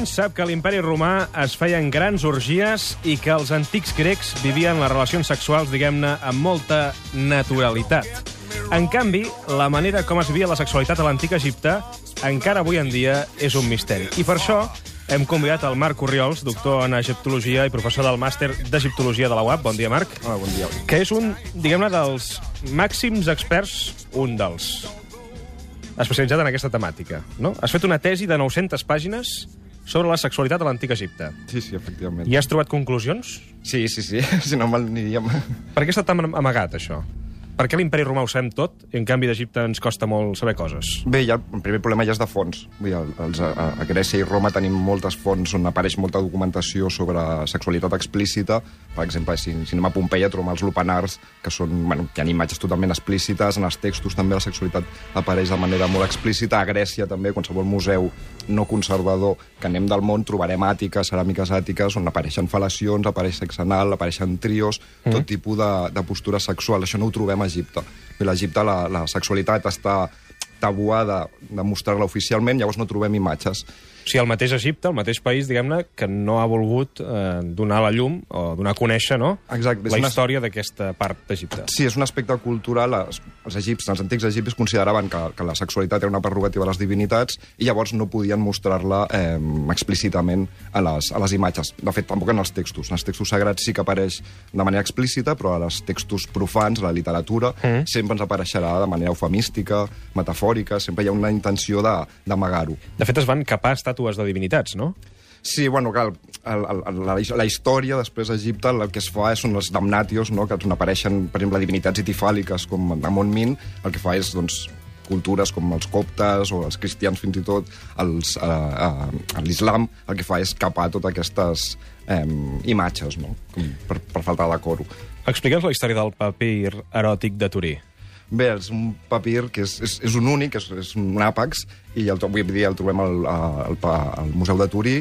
Menys sap que l'imperi romà es feien grans orgies i que els antics grecs vivien les relacions sexuals, diguem-ne, amb molta naturalitat. En canvi, la manera com es vivia la sexualitat a l'antic Egipte encara avui en dia és un misteri. I per això hem convidat el Marc Oriols, doctor en egiptologia i professor del màster d'egiptologia de la UAP. Bon dia, Marc. Hola, bon dia. Que és un, diguem-ne, dels màxims experts, un dels especialitzat en aquesta temàtica. No? Has fet una tesi de 900 pàgines sobre la sexualitat a l'antic Egipte. Sí, sí, efectivament. I has trobat conclusions? Sí, sí, sí, si no me'l aniríem... Per què està tan amagat, això? Per què l'imperi romà ho sabem tot i en canvi d'Egipte ens costa molt saber coses? Bé, ja, el primer problema ja és de fons. Vull dir, els, a, a Grècia i Roma tenim moltes fonts on apareix molta documentació sobre sexualitat explícita. Per exemple, si, si anem a Pompeia trobem els lupanars, que són, bueno, que han imatges totalment explícites, en els textos també la sexualitat apareix de manera molt explícita. A Grècia també, qualsevol museu no conservador que anem del món, trobarem àtiques, ceràmiques àtiques, on apareixen fal·lacions, apareix sexe anal, apareixen trios, mm. tot tipus de, de postura sexual. Això no ho trobem a Egipte. A l'Egipte la, la sexualitat està tabuada de mostrar-la oficialment, llavors no trobem imatges. O sigui, el mateix Egipte, el mateix país, diguem-ne, que no ha volgut eh, donar la llum o donar a conèixer no? Exacte, la una... història d'aquesta part d'Egipte. Sí, és un aspecte cultural. Els, els egipcis, els antics egipcis consideraven que, que la sexualitat era una prerrogativa de les divinitats i llavors no podien mostrar-la eh, explícitament a les, a les imatges. De fet, tampoc en els textos. En els textos sagrats sí que apareix de manera explícita, però als textos profans, a la literatura, mm. sempre ens apareixerà de manera eufemística, metafòrica, sempre hi ha una intenció d'amagar-ho. De, de fet, es van capar estàtues de divinitats, no? Sí, bueno, clar, el, el, la, la història després a Egipte el que es fa són els damnatios, no? que on apareixen, per exemple, divinitats itifàliques com Amon Min, el que fa és, doncs, cultures com els coptes o els cristians fins i tot, els, uh, uh, l'islam, el que fa és capar totes aquestes um, imatges, no? Com per, per falta de coro. Explica'ns la història del papir eròtic de Turí. Bé, és un papir que és, és, és un únic, és, és un àpax, i el, avui dia el trobem al, al, al Museu de Turí,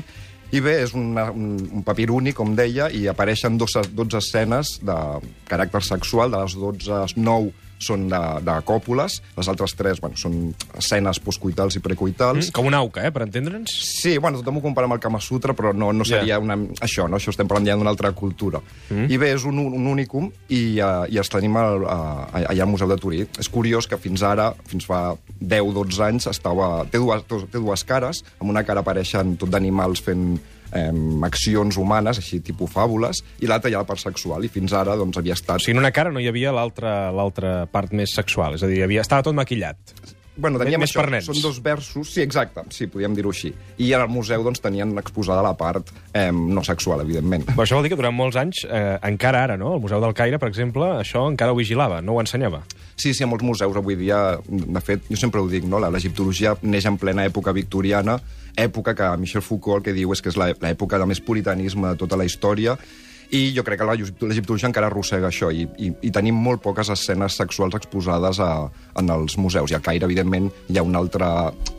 i bé, és una, un, un papir únic, com deia, i apareixen 12, 12 escenes de caràcter sexual, de les 12, 9 són de, de còpules, les altres tres bueno, són escenes postcoitals i precoitals. Mm, com una auca, eh, per entendre'ns? Sí, bueno, tothom ho compara amb el Kama Sutra, però no, no seria yeah. una, això, no? això estem parlant ja d'una altra cultura. Mm. I bé, és un, un únicum i, uh, i els tenim al, uh, allà al Museu de Turí. És curiós que fins ara, fins fa 10-12 anys, estava, té, dues, té dues cares, amb una cara apareixen tot d'animals fent eh, accions humanes, així tipus fàbules, i l'altra ja la part sexual, i fins ara doncs, havia estat... O sigui, en una cara no hi havia l'altra part més sexual, és a dir, havia, estava tot maquillat. Bueno, teníem més això, per nens. són dos versos, sí, exacte, sí, podríem dir-ho així. I al museu doncs, tenien exposada la part eh, no sexual, evidentment. Però això vol dir que durant molts anys, eh, encara ara, no? El Museu del Caire, per exemple, això encara ho vigilava, no ho ensenyava. Sí, sí, a molts museus avui dia, de fet, jo sempre ho dic, no? l'egiptologia neix en plena època victoriana, època que Michel Foucault el que diu és que és l'època de més puritanisme de tota la història, i jo crec que l'egiptologia encara arrossega això, i, i, i tenim molt poques escenes sexuals exposades a, en els museus. I al Caire, evidentment, hi ha un altre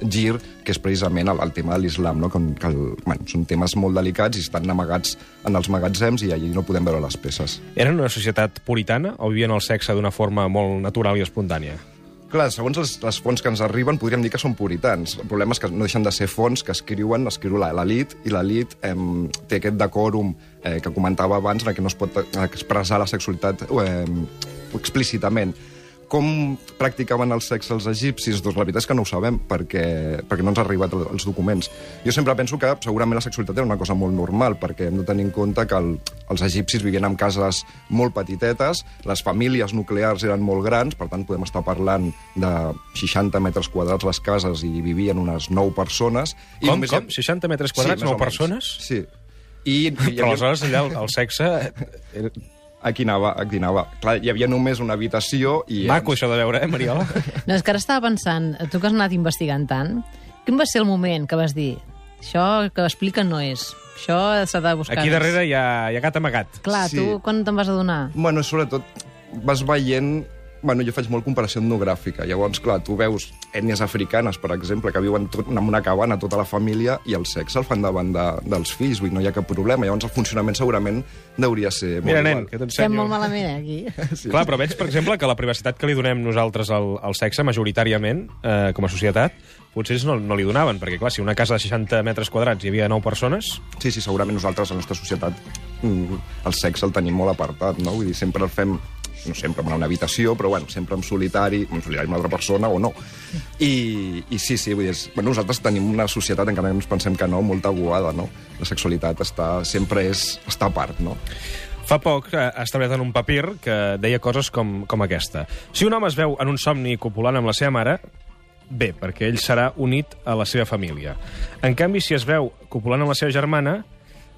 gir, que és precisament el, el tema de l'islam, no? que, que bueno, són temes molt delicats i estan amagats en els magatzems i allí no podem veure les peces. Eren una societat puritana o vivien el sexe d'una forma molt natural i espontània? Clar, segons les, les fonts que ens arriben, podríem dir que són puritans. El problema és que no deixen de ser fonts que escriuen, escriu l'elit, i l'elit eh, té aquest decòrum eh, que comentava abans, en què no es pot expressar la sexualitat eh, explícitament com practicaven el sexe els egipcis? Doncs la veritat és que no ho sabem, perquè, perquè no ens han arribat els documents. Jo sempre penso que segurament la sexualitat era una cosa molt normal, perquè hem de tenir en compte que el, els egipcis vivien en cases molt petitetes, les famílies nuclears eren molt grans, per tant podem estar parlant de 60 metres quadrats les cases i vivien unes 9 persones. I com, com? 60 metres quadrats, sí, 9 persones? Sí. I, i Però aleshores allà el, el sexe... Aquí anava, aquí anava. Clar, hi havia només una habitació i... Maco, això de veure, eh, Mariola? No, és que ara estava pensant, tu que has anat investigant tant, quin va ser el moment que vas dir això que expliquen no és, això s'ha de buscar Aquí més. darrere hi ha, hi ha gat amagat. Clar, Sí. tu quan te'n vas adonar? Bueno, sobretot vas veient... Bueno, jo faig molt comparació etnogràfica. Llavors, clar, tu veus ètnies africanes, per exemple, que viuen tot, en una cabana tota la família i el sexe el fan davant de, dels fills, vull dir, no hi ha cap problema. Llavors el funcionament segurament hauria ser molt Mira, nen, igual. que Estem t'ensenyo... molt malament, eh, aquí. Sí. Clar, però veig, per exemple, que la privacitat que li donem nosaltres al, al sexe, majoritàriament, eh, com a societat, potser ells no, no li donaven, perquè, clar, si una casa de 60 metres quadrats hi havia 9 persones... Sí, sí, segurament nosaltres, a la nostra societat, mm, el sexe el tenim molt apartat, no? Vull dir, sempre el fem no sempre en una habitació, però bueno, sempre en solitari, en solitari amb una altra persona o no. I, i sí, sí, vull dir, és, bueno, nosaltres tenim una societat, encara que ens pensem que no, molt aguada, no? La sexualitat està, sempre és, està a part, no? Fa poc eh, ha establert en un papir que deia coses com, com aquesta. Si un home es veu en un somni copulant amb la seva mare, bé, perquè ell serà unit a la seva família. En canvi, si es veu copulant amb la seva germana,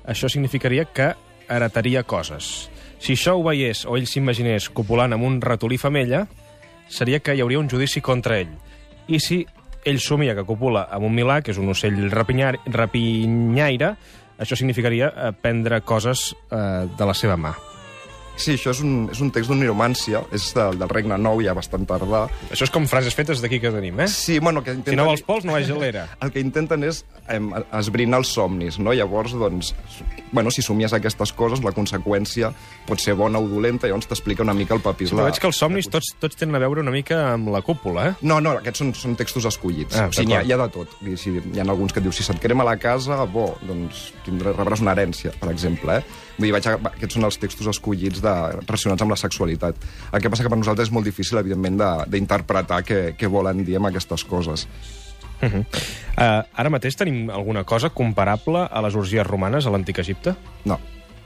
això significaria que heretaria coses. Si això ho veiés o ell s'imaginés copulant amb un ratolí femella, seria que hi hauria un judici contra ell. I si ell somia que copula amb un milà, que és un ocell rapinyar, rapinyaire, això significaria eh, prendre coses eh, de la seva mà. Sí, això és un, és un text d'un niromància, és del, del Regne Nou, ja bastant tardà. Això és com frases fetes d'aquí que tenim, eh? Sí, bueno, que intenten... Si no vols pols, no vagis a l'era. El que intenten és em, esbrinar els somnis, no? Llavors, doncs, bueno, si somies aquestes coses, la conseqüència pot ser bona o dolenta, llavors t'explica una mica el papís. Però veig que els somnis tots, tots tenen a veure una mica amb la cúpula, eh? No, no, aquests són, són textos escollits. Ah, o sigui, hi ha, hi ha de tot. Si, hi ha alguns que et dius, si se't crema la casa, bo, doncs tindràs, rebràs una herència, per exemple. Eh? Vull dir, vaig a, aquests són els textos escollits de, relacionats amb la sexualitat. El que passa que per nosaltres és molt difícil, evidentment, de- d'interpretar què, què volen dir amb aquestes coses. Uh -huh. uh, ara mateix tenim alguna cosa comparable a les orgies romanes a l'antic Egipte? No,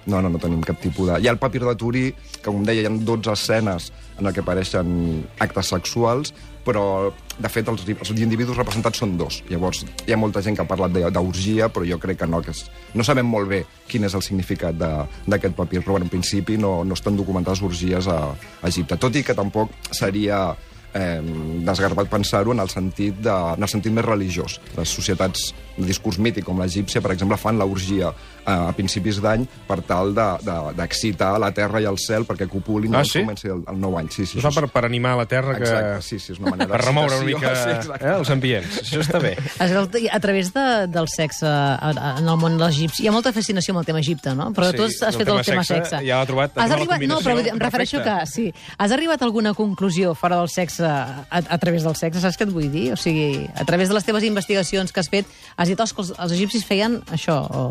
no, no, no tenim cap tipus de... Hi ha el papir de Turí, que com deia, hi ha 12 escenes en què apareixen actes sexuals, però, de fet, els, els individus representats són dos. Llavors, hi ha molta gent que ha parlat d'orgia, però jo crec que no, que és, no sabem molt bé quin és el significat d'aquest papir, però, en principi no, no estan documentades orgies a, a Egipte. Tot i que tampoc seria eh, desgarbat pensar-ho en, el sentit de, en el sentit més religiós. Les societats de discurs mític, com l'egípcia, per exemple, fan l'orgia eh, a principis d'any per tal de- de- d'excitar de, la terra i el cel perquè copulin Ah, sí? comenci el, el nou any. Sí, sí, això per, per animar la terra que... Exacte, sí, sí, és una manera per remoure una mica sí, exacte. eh, els ambients. Això està bé. A través de, del sexe en el món egipci, hi ha molta fascinació amb el tema Egipte, no? Però Sí, tu has, has fet tema el tema sexe sexe. ja l'ha trobat- ha Has arribat, no, però em refereixo que, sí. Has arribat a alguna conclusió fora del sexe, a, a través del sexe, saps què et vull dir? O sigui, a través de les teves investigacions que has fet, has dit, que els, els egipcis feien això, o...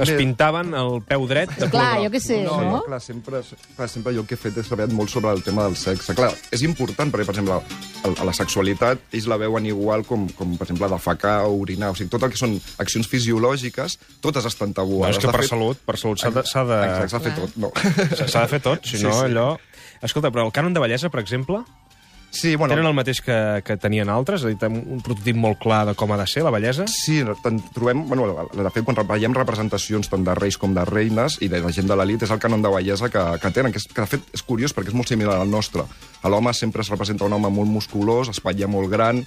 Es pintaven el peu dret de Clar, color jo què sé, no, no? no, clar, sempre, clar, sempre jo el que he fet és treballat molt sobre el tema del sexe. Clar, és important perquè, per exemple, el, a la sexualitat ells la veuen igual com, com per exemple, defecar o orinar. O sigui, tot el que són accions fisiològiques, totes estan No, tabuades. és que per fet- salut, per salut s'ha de, s'ha de, Exacte, de fer tot, no. s'ha de fer tot, si Sí, no sí. allò... Escolta, però el cànon de bellesa, per exemple, Sí, bueno, tenen el mateix que, que tenien altres? És a dir, un prototip molt clar de com ha de ser la bellesa? Sí, trobem... Bueno, de fet, quan veiem representacions tant de reis com de reines i de la gent de l'elit, és el canon de bellesa que, que tenen, que, és, que de fet és curiós perquè és molt similar al nostre. A l'home sempre es representa un home molt musculós, espatlla molt gran,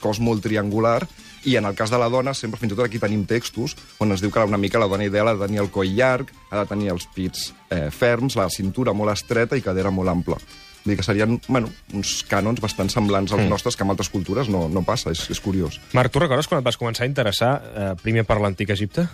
cos molt triangular, i en el cas de la dona, sempre fins i tot aquí tenim textos on es diu que una mica la dona ideal ha de tenir el coll llarg, ha de tenir els pits eh, ferms, la cintura molt estreta i cadera molt ampla. Vull dir que serien, bueno, uns cànons bastant semblants als nostres, que en altres cultures no, no passa, és, és curiós. Marc, tu recordes quan et vas començar a interessar eh, primer per l'antic Egipte?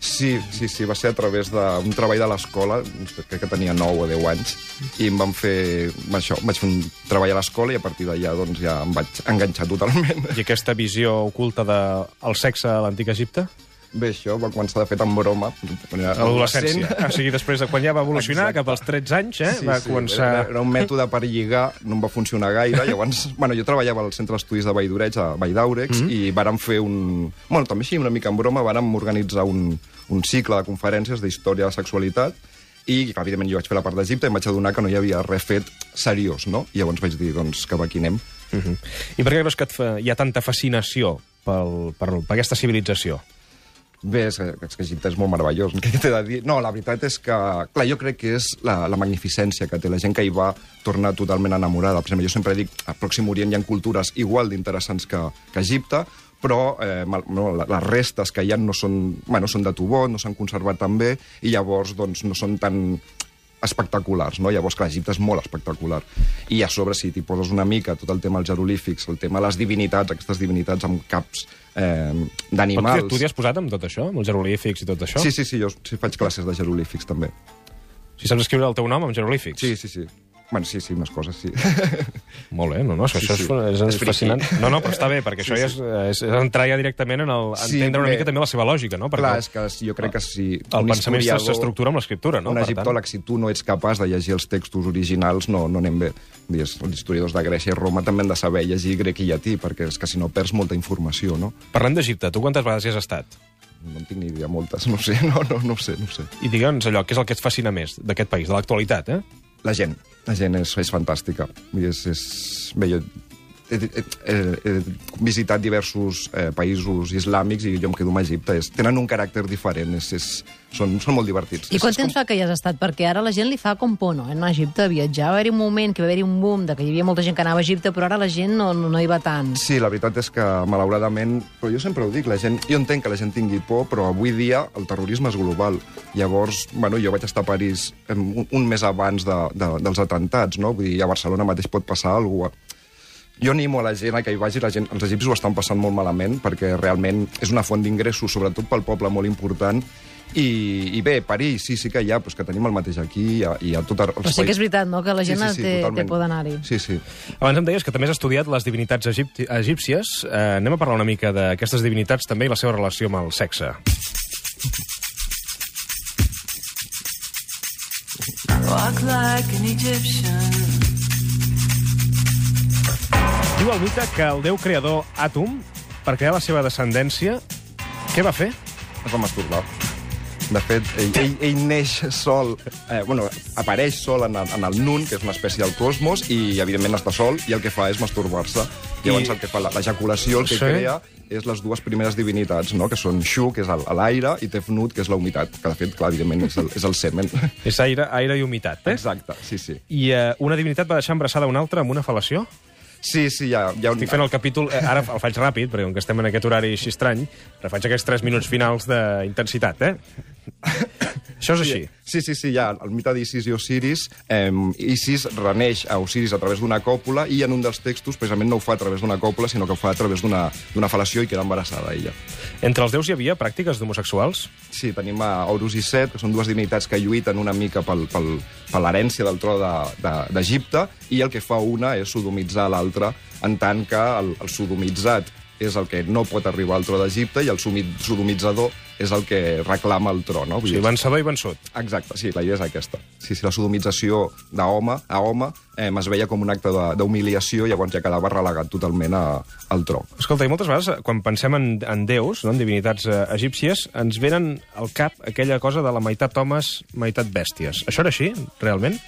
Sí, sí, sí, va ser a través d'un treball de l'escola, crec que tenia 9 o 10 anys, i em van fer... Això, vaig fer un treball a l'escola i a partir d'allà doncs, ja em vaig enganxar totalment. I aquesta visió oculta del de, sexe a l'antic Egipte? Bé, això va començar, de fet, amb broma. L'adolescència. O sigui, després de quan ja va evolucionar, Exacte. cap als 13 anys, eh, Sí, va sí, començar... Era, era un mètode per lligar, no em va funcionar gaire. Llavors, bueno, jo treballava al centre d'estudis de Vall d'Oreig, a Vall d'Àurex, Mhm. mm -hmm. i vàrem fer un... Bueno, també així, una mica en broma, vàrem organitzar un, un cicle de conferències d'història de sexualitat i, evidentment, jo vaig fer la part d'Egipte i em vaig adonar que no hi havia res fet seriós, no? I llavors vaig dir, doncs, cap aquí anem. Uh -huh. I per què creus que fa, hi ha tanta fascinació pel, per, per aquesta civilització? Bé, és, és que Egipte és molt meravellós. Què t'he de dir? No, la veritat és que... Clar, jo crec que és la, la magnificència que té la gent que hi va tornar totalment enamorada. Per exemple, jo sempre dic, a Pròxim Orient hi ha cultures igual d'interessants que, que Egipte, però eh, no, les restes que hi ha no són, bueno, són de tubó, no s'han conservat tan bé, i llavors doncs, no són tan espectaculars, no? Llavors, clar, Egipte és molt espectacular. I a sobre, si t'hi poses una mica tot el tema dels jeroglífics, el tema de les divinitats, aquestes divinitats amb caps eh, d'animals... tu, tu t'hi has posat amb tot això, amb els jeroglífics i tot això? Sí, sí, sí, jo sí, faig classes de jeroglífics, també. Si saps escriure el teu nom amb jeroglífics? Sí, sí, sí. Bueno, sí, sí, més coses, sí. Molt bé, no, no, això, Sí, això sí. és, és, fascinant. No, no, però està bé, perquè Sí, això ja és, és, és entrar ja directament en el, Sí, entendre una bé. mica també la seva lògica, no? Perquè Clar, és que jo crec que si... el pensament s'estructura amb l'escriptura, no? un tant- egiptòleg, si tu no ets capaç de llegir els textos originals, no, no anem bé. Dir, Els historiadors de Grècia i Roma també han de saber llegir grec i llatí, perquè és que si no perds molta informació, no? Parlem d'Egipte, tu quantes vegades hi has estat? No en tinc ni idea, moltes, no sé, no, no, no ho sé, no ho sé. I digue'ns allò, què és el que et fascina més d'aquest país, de l'actualitat, eh? La gent, la gent és, és fantàstica. És, és... Bé, jo he, he, he, visitat diversos eh, països islàmics i jo em quedo amb Egipte. És, tenen un caràcter diferent, és, és, són, són molt divertits. I quant temps fa que hi has estat? Perquè ara la gent li fa com por, no? En Egipte viatjar, va haver-hi un moment que va haver-hi un boom de que hi havia molta gent que anava a Egipte, però ara la gent no, no, hi va tant. Sí, la veritat és que, malauradament... Però jo sempre ho dic, la gent, jo entenc que la gent tingui por, però avui dia el terrorisme és global. Llavors, bueno, jo vaig estar a París un, un mes abans de, de, dels atentats, no? Vull dir, a Barcelona mateix pot passar alguna cosa. Jo animo a la gent a que hi vagi, la gent, els egipcis ho estan passant molt malament, perquè realment és una font d'ingressos, sobretot pel poble, molt important, i, i bé, París, sí, sí que hi ha, però que tenim el mateix aquí, hi ha, hi ha tot... el- Però sí que és veritat, no?, que la gent té, té totalment. por d'anar-hi. Sí, sí. Abans em deies que també has estudiat les divinitats egipti egípcies. Eh, anem a parlar una mica d'aquestes divinitats també i la seva relació amb el sexe. Walk like an Egyptian. Diu el mite que el déu creador Atum, per crear la seva descendència, què va fer? es va masturbar. De fet, ell, ell, ell neix sol, eh, bueno, apareix sol en el, en el Nun, que és una espècie del cosmos, i evidentment està sol, i el que fa és masturbar-se. Llavors I- el que fa la- l'ejaculació, el que Sí. crea, és les dues primeres divinitats, no? que són Shu, que és el- l'aire, i Tefnut, que és la humitat, que de fet, clar, evidentment, és el, és el semen. És aire, aire i humitat, eh? Exacte, sí, sí. I eh, una divinitat va deixar embarassada una altra amb una fal·lació? Sí, sí, hi ha, hi ha un... Estic fent el capítol... Eh, ara el faig ràpid, perquè com que estem en aquest horari així estrany, però faig aquests 3 minuts finals d'intensitat, eh? Això és així. Sí, sí, sí, hi ha el mite d'Isis i Osiris. Eh, Isis reneix a Osiris a través d'una còpula i en un dels textos precisament no ho fa a través d'una còpula, sinó que ho fa a través d'una fal·lació i queda embarassada ella. Entre els déus hi havia pràctiques d'homosexuals? Sí, tenim a Horus i Set, que són dues divinitats que lluiten una mica pel, pel, per l'herència del tro d'Egipte, de, d'Egipte, i el que fa una és sodomitzar l'altra, en tant que el, el sodomitzat és el que no pot arribar al tro d'Egipte i el sodomitzador és el que reclama el tro, no? O Vull sigui, vencedor i vençut. Exacte, sí, la idea és aquesta. Sí, sí, la sodomització d'home a home eh, es veia com un acte de- d'humiliació i llavors ja quedava relegat totalment a, al tro. Escolta, i moltes vegades, quan pensem en, en déus, no, en divinitats eh, egípcies, ens venen al cap aquella cosa de la meitat homes, meitat bèsties. Això era així, realment?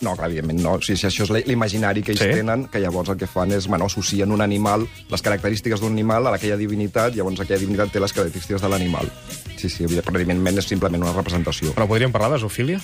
No, clar, evidentment no. O sigui, si això és l'imaginari que ells Sí. sí. tenen, que llavors el que fan és, bueno, associen un animal, les característiques d'un animal a aquella divinitat, llavors aquella divinitat té les característiques de l'animal. Sí, sí, evidentment és simplement una representació. Però podríem parlar de zoofília?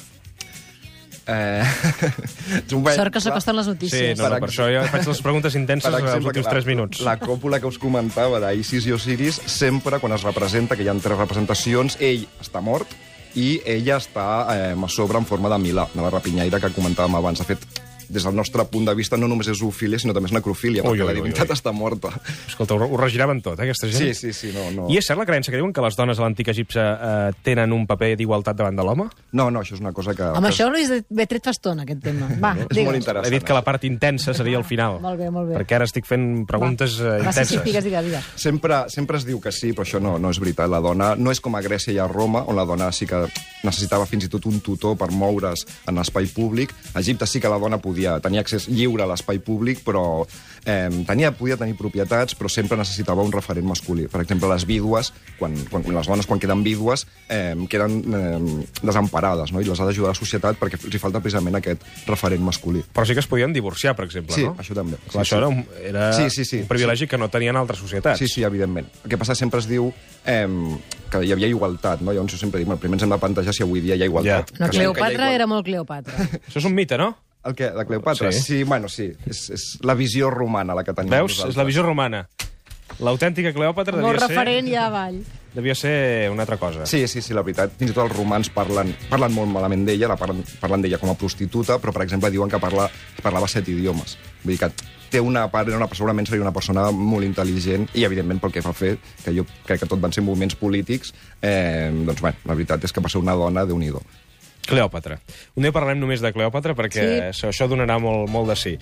Eh... bé- Sort que s'acosten les Sí, notícies. no, no, Per per això jo faig les preguntes intenses als últims que 3 minuts. La, la còpula que us comentava d'Isis i Osiris, sempre quan es representa, que hi ha tres representacions, ell està mort i ella està eh, a sobre en forma de milà, de la rapinyaire que comentàvem abans. De fet, des del nostre punt de vista, no només és zoofília, sinó també és necrofília, Ui, perquè ui, la divinitat ui. està morta. Escolta, ho, ho regiraven tot, eh, aquesta gent? Sí, sí, sí, no, no. I és cert la creença que diuen que les dones a l'antic Egipte eh, tenen un paper d'igualtat davant de l'home? No, no, això és una cosa que... Amb això l'he ben tret fa estona, aquest tema. Va, és molt interessant. He dit que la part intensa seria el final. Molt bé, molt bé. Perquè ara estic fent preguntes eh, Va, sí, intenses. sí, digues, digues, digues. Sempre, sempre es diu que sí, però això no, no és veritat. La dona no és com a Grècia i a Roma, on la dona sí que necessitava fins i tot un tutor per moure's en l'espai públic. A Egipte sí que la dona podia tenir accés lliure a l'espai públic, però eh, tenia, podia tenir propietats, però sempre necessitava un referent masculí. Per exemple, les vídues, quan, quan, les dones quan queden vídues, eh, queden eh, desemparades, no? i les ha d'ajudar la societat perquè els hi falta precisament aquest referent masculí. Però sí que es podien divorciar, per exemple, Sí, no? això també. Clar, Sí, això sí. era, un, era Sí, sí, sí. un privilegi que no tenien altres societats. Sí, sí, evidentment. El que passa sempre es diu eh, que hi havia igualtat, no? Llavors jo sempre dic, bueno, primer ens hem de plantejar si avui dia hi ha igualtat. Ja. No, Que segur que hi ha Cleopatra igual- era molt Cleopatra. Això és un mite, no? El que? La Cleopatra? Sí. Sí, bueno, sí. És, és la visió romana la que tenim Veus? nosaltres. És la visió romana. L'autèntica Cleòpatra devia Molt ser... referent ja avall. devia ser una altra cosa. Sí, sí, sí, la veritat. Fins i tot els romans parlen, parlen molt malament d'ella, la parlen, parlen d'ella com a prostituta, però, per exemple, diuen que parla, parlava set idiomes. Vull dir que té una part, una, segurament seria una persona molt intel·ligent i, evidentment, pel que fa fer, que jo crec que tot van ser moviments polítics, eh, doncs, bé, la veritat és que va ser una dona de unido. Cleòpatra. Un dia parlarem només de Cleòpatra perquè sí. això donarà molt, molt de sí.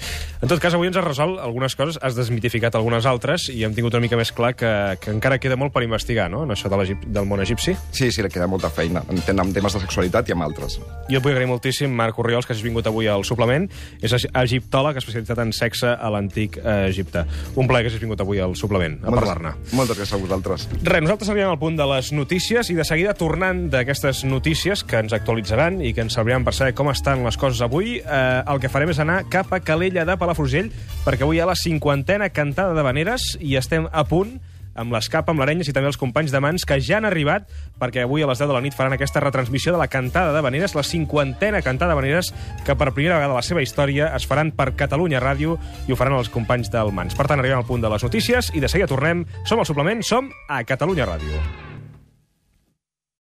En tot cas, avui ens has resolt algunes coses, has desmitificat algunes altres i hem tingut una mica més clar que, que encara queda molt per investigar, no?, en això de del món egipci. Sí, sí, queda molta feina, en, en temes de sexualitat i amb altres. Jo et vull agrair moltíssim, Marc Oriols, que hagis vingut avui al suplement. És eg- egiptòleg especialitzat en sexe a l'antic eh, Egipte. Un plaer que hagis vingut avui al suplement, a parlar-ne. Moltes gràcies a vosaltres. Res, nosaltres arribem al punt de les notícies i de seguida tornant d'aquestes notícies que ens actualitzaran i que ens serviran per saber com estan les coses avui, eh, el que farem és anar cap a Calella de Palafrugell perquè avui hi ha la cinquantena cantada de veneres i estem a punt amb l'escapa, amb l'Arenyes i també els companys de mans que ja han arribat perquè avui a les 10 de la nit faran aquesta retransmissió de la cantada de Veneres, la cinquantena cantada de Veneres que per primera vegada a la seva història es faran per Catalunya Ràdio i ho faran els companys del Mans. Per tant, arribem al punt de les notícies i de seguida tornem. Som al suplement, som a Catalunya Ràdio.